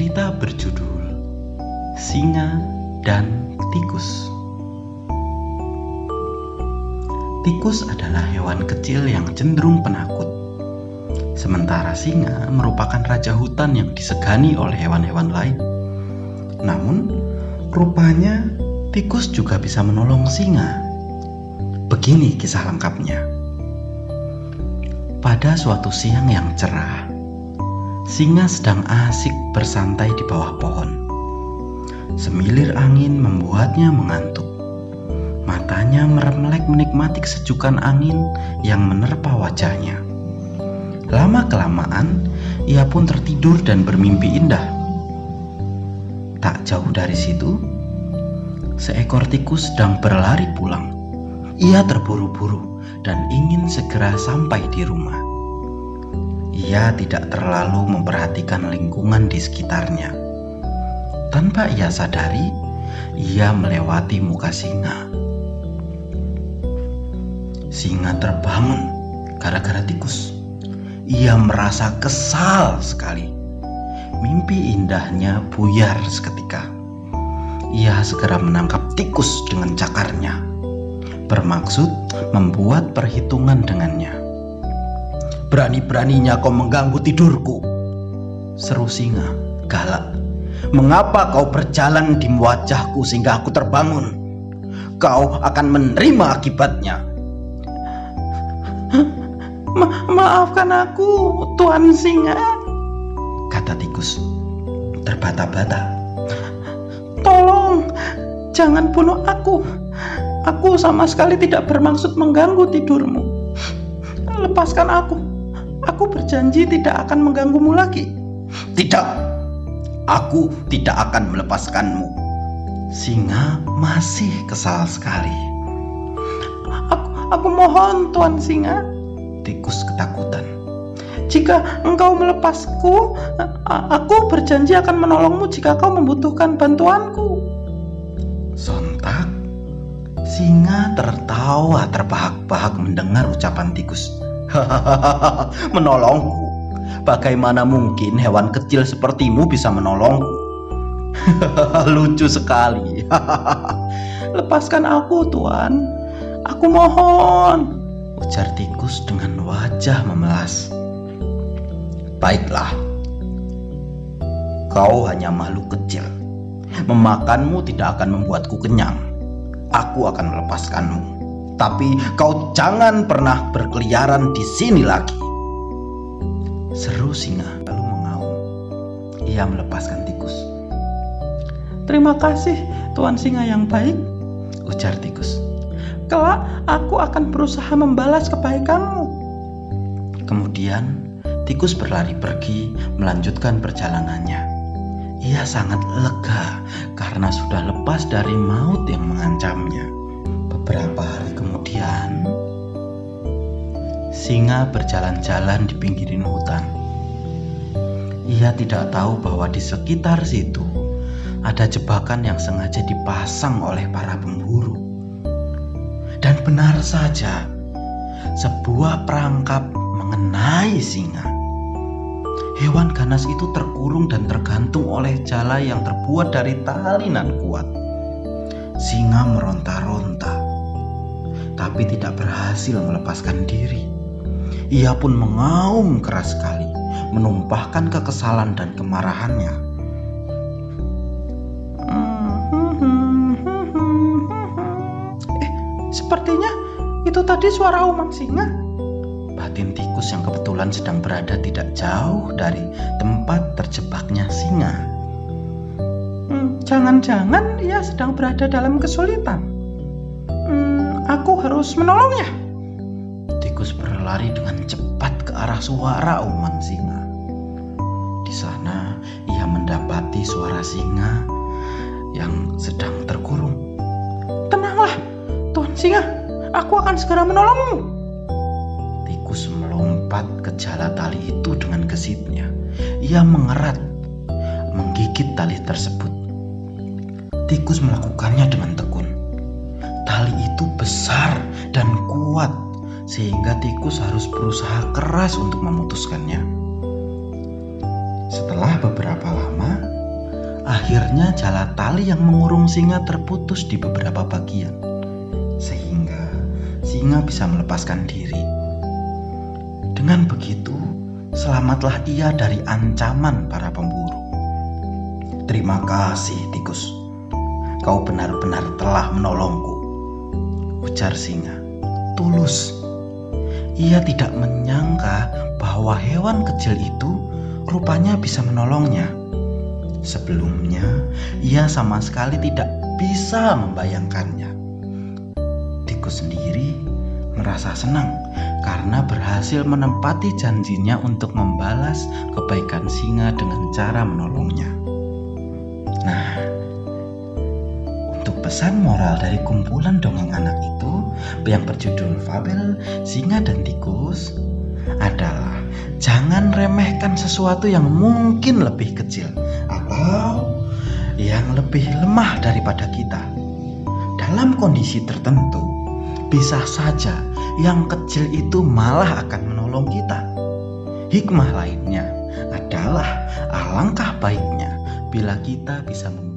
cerita berjudul Singa dan Tikus. Tikus adalah hewan kecil yang cenderung penakut. Sementara singa merupakan raja hutan yang disegani oleh hewan-hewan lain. Namun, rupanya tikus juga bisa menolong singa. Begini kisah lengkapnya. Pada suatu siang yang cerah, singa sedang asik bersantai di bawah pohon. Semilir angin membuatnya mengantuk. Matanya meremelek menikmati kesejukan angin yang menerpa wajahnya. Lama-kelamaan, ia pun tertidur dan bermimpi indah. Tak jauh dari situ, seekor tikus sedang berlari pulang. Ia terburu-buru dan ingin segera sampai di rumah. Ia tidak terlalu memperhatikan lingkungan di sekitarnya. Tanpa ia sadari, ia melewati muka singa. Singa terbangun gara-gara tikus. Ia merasa kesal sekali. Mimpi indahnya buyar seketika. Ia segera menangkap tikus dengan cakarnya. Bermaksud membuat perhitungan dengannya. Berani-beraninya kau mengganggu tidurku. Seru singa, galak. Mengapa kau berjalan di wajahku sehingga aku terbangun? Kau akan menerima akibatnya. Ma maafkan aku, Tuan Singa, kata tikus. Terbata-bata. Tolong, jangan bunuh aku. Aku sama sekali tidak bermaksud mengganggu tidurmu. Lepaskan aku. Aku berjanji tidak akan mengganggumu lagi. Tidak, aku tidak akan melepaskanmu. Singa masih kesal sekali. Aku, aku mohon, Tuan Singa. Tikus ketakutan. Jika engkau melepasku, aku berjanji akan menolongmu jika kau membutuhkan bantuanku. Sontak, singa tertawa terbahak-bahak mendengar ucapan tikus. Menolongku. Bagaimana mungkin hewan kecil sepertimu bisa menolongku? Lucu sekali. Lepaskan aku, Tuan. Aku mohon. Ujar tikus dengan wajah memelas. Baiklah, kau hanya makhluk kecil. Memakanmu tidak akan membuatku kenyang. Aku akan melepaskanmu. Tapi kau jangan pernah berkeliaran di sini lagi. Seru singa lalu mengaum. Ia melepaskan tikus. Terima kasih, Tuan Singa yang baik, ujar tikus. Kelak aku akan berusaha membalas kebaikanmu. Kemudian tikus berlari pergi melanjutkan perjalanannya. Ia sangat lega karena sudah lepas dari maut yang mengancamnya. Beberapa hari kemudian, singa berjalan-jalan di pinggiran hutan. Ia tidak tahu bahwa di sekitar situ ada jebakan yang sengaja dipasang oleh para pemburu. Dan benar saja, sebuah perangkap mengenai singa. Hewan ganas itu terkurung dan tergantung oleh jala yang terbuat dari tali nan kuat. Singa meronta-ronta, tapi tidak berhasil melepaskan diri. Ia pun mengaum keras sekali, menumpahkan kekesalan dan kemarahannya. Eh, sepertinya itu tadi suara auman singa. Batin tikus yang kebetulan sedang berada tidak jauh dari tempat terjebaknya singa. Hmm, jangan-jangan ia sedang berada dalam kesulitan. Aku harus menolongnya. Tikus berlari dengan cepat ke arah suara auman singa. Di sana ia mendapati suara singa yang sedang terkurung. Tenanglah, Tuan Singa, aku akan segera menolongmu. Tikus melompat ke jala tali itu dengan gesitnya. Ia mengerat, menggigit tali tersebut. Tikus melakukannya dengan tekun. Tali itu besar dan kuat, sehingga tikus harus berusaha keras untuk memutuskannya. Setelah beberapa lama, Akhirnya jala tali yang mengurung singa terputus di beberapa bagian, sehingga singa bisa melepaskan diri. Dengan begitu, selamatlah ia dari ancaman para pemburu. Terima kasih, tikus. Kau benar-benar telah menolongku. Ujar singa, tulus. Ia tidak menyangka bahwa hewan kecil itu rupanya bisa menolongnya. Sebelumnya, ia sama sekali tidak bisa membayangkannya. Tikus sendiri merasa senang karena berhasil menempati janjinya untuk membalas kebaikan singa dengan cara menolongnya. Nah, pesan moral dari kumpulan dongeng anak itu yang berjudul Fabel Singa dan Tikus adalah jangan remehkan sesuatu yang mungkin lebih kecil atau yang lebih lemah daripada kita. Dalam kondisi tertentu, bisa saja yang kecil itu malah akan menolong kita. Hikmah lainnya adalah alangkah baiknya bila kita bisa kebaikan